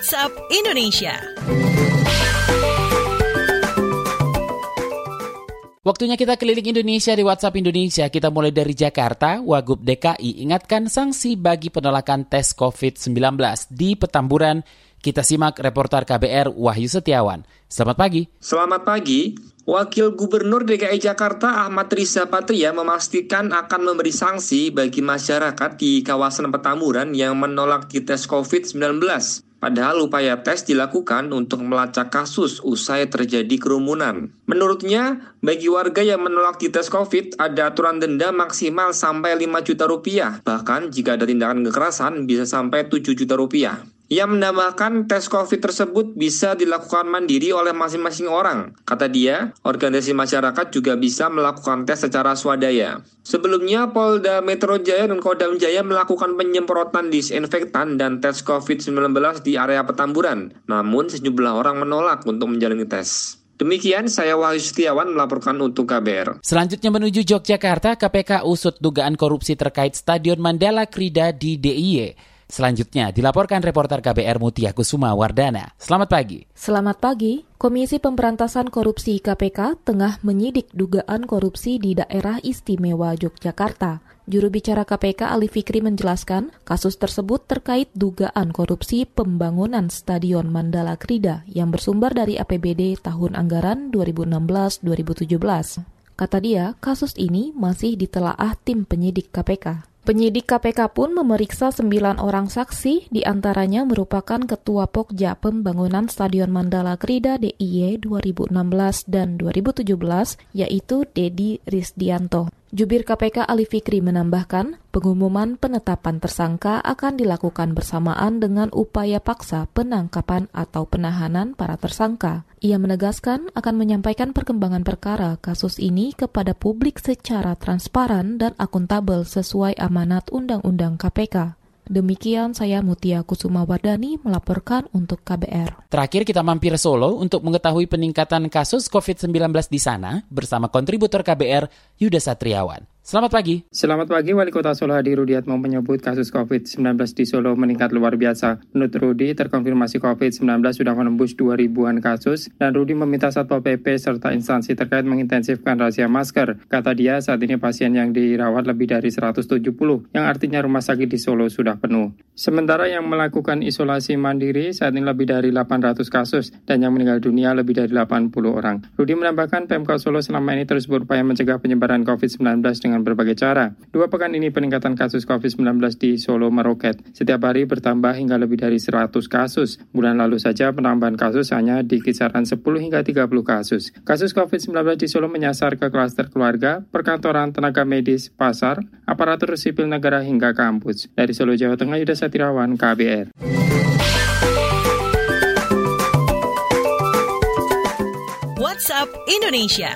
WhatsApp Indonesia. Waktunya kita keliling Indonesia di WhatsApp Indonesia. Kita mulai dari Jakarta. Wagub DKI ingatkan sanksi bagi penolakan tes COVID-19 di Petamburan. Kita simak reporter KBR Wahyu Setiawan. Selamat pagi. Selamat pagi. Wakil Gubernur DKI Jakarta Ahmad Riza Patria memastikan akan memberi sanksi bagi masyarakat di kawasan Petamburan yang menolak dites COVID-19. Padahal upaya tes dilakukan untuk melacak kasus usai terjadi kerumunan. Menurutnya, bagi warga yang menolak dites COVID, ada aturan denda maksimal sampai 5 juta rupiah. Bahkan jika ada tindakan kekerasan bisa sampai 7 juta rupiah. Ia menambahkan tes COVID tersebut bisa dilakukan mandiri oleh masing-masing orang. Kata dia, organisasi masyarakat juga bisa melakukan tes secara swadaya. Sebelumnya, Polda Metro Jaya dan Kodam Jaya melakukan penyemprotan disinfektan dan tes COVID-19 di area Petamburan. Namun, sejumlah orang menolak untuk menjalani tes. Demikian saya Wahyu Setiawan melaporkan untuk KBR. Selanjutnya menuju Yogyakarta, KPK usut dugaan korupsi terkait Stadion Mandala Krida di DIY. Selanjutnya dilaporkan reporter KBR Mutia Kusuma Wardana. Selamat pagi. Selamat pagi. Komisi Pemberantasan Korupsi KPK tengah menyidik dugaan korupsi di daerah istimewa Yogyakarta. Juru bicara KPK Ali Fikri menjelaskan, kasus tersebut terkait dugaan korupsi pembangunan Stadion Mandala Krida yang bersumber dari APBD tahun anggaran 2016-2017. Kata dia, kasus ini masih ditelaah tim penyidik KPK. Penyidik KPK pun memeriksa sembilan orang saksi, di antaranya merupakan Ketua Pokja Pembangunan Stadion Mandala Krida DIY 2016 dan 2017, yaitu Dedi Risdianto. Jubir KPK Ali Fikri menambahkan, pengumuman penetapan tersangka akan dilakukan bersamaan dengan upaya paksa penangkapan atau penahanan para tersangka. Ia menegaskan akan menyampaikan perkembangan perkara kasus ini kepada publik secara transparan dan akuntabel sesuai amanat Undang-Undang KPK. Demikian saya Mutia Kusuma Wardani melaporkan untuk KBR. Terakhir kita mampir Solo untuk mengetahui peningkatan kasus COVID-19 di sana bersama kontributor KBR Yuda Satriawan. Selamat pagi. Selamat pagi, Wali Kota Solo Hadi Rudiatmo menyebut kasus COVID-19 di Solo meningkat luar biasa. Menurut Rudi, terkonfirmasi COVID-19 sudah menembus 2 ribuan kasus, dan Rudi meminta Satpol PP serta instansi terkait mengintensifkan rahasia masker. Kata dia, saat ini pasien yang dirawat lebih dari 170, yang artinya rumah sakit di Solo sudah penuh. Sementara yang melakukan isolasi mandiri saat ini lebih dari 800 kasus, dan yang meninggal dunia lebih dari 80 orang. Rudi menambahkan Pemkot Solo selama ini terus berupaya mencegah penyebaran COVID-19 dengan dengan berbagai cara. Dua pekan ini peningkatan kasus COVID-19 di Solo meroket. Setiap hari bertambah hingga lebih dari 100 kasus. Bulan lalu saja penambahan kasus hanya di kisaran 10 hingga 30 kasus. Kasus COVID-19 di Solo menyasar ke klaster keluarga, perkantoran, tenaga medis, pasar, aparatur sipil negara hingga kampus. Dari Solo, Jawa Tengah, Yuda Satirawan, KBR. WhatsApp Indonesia.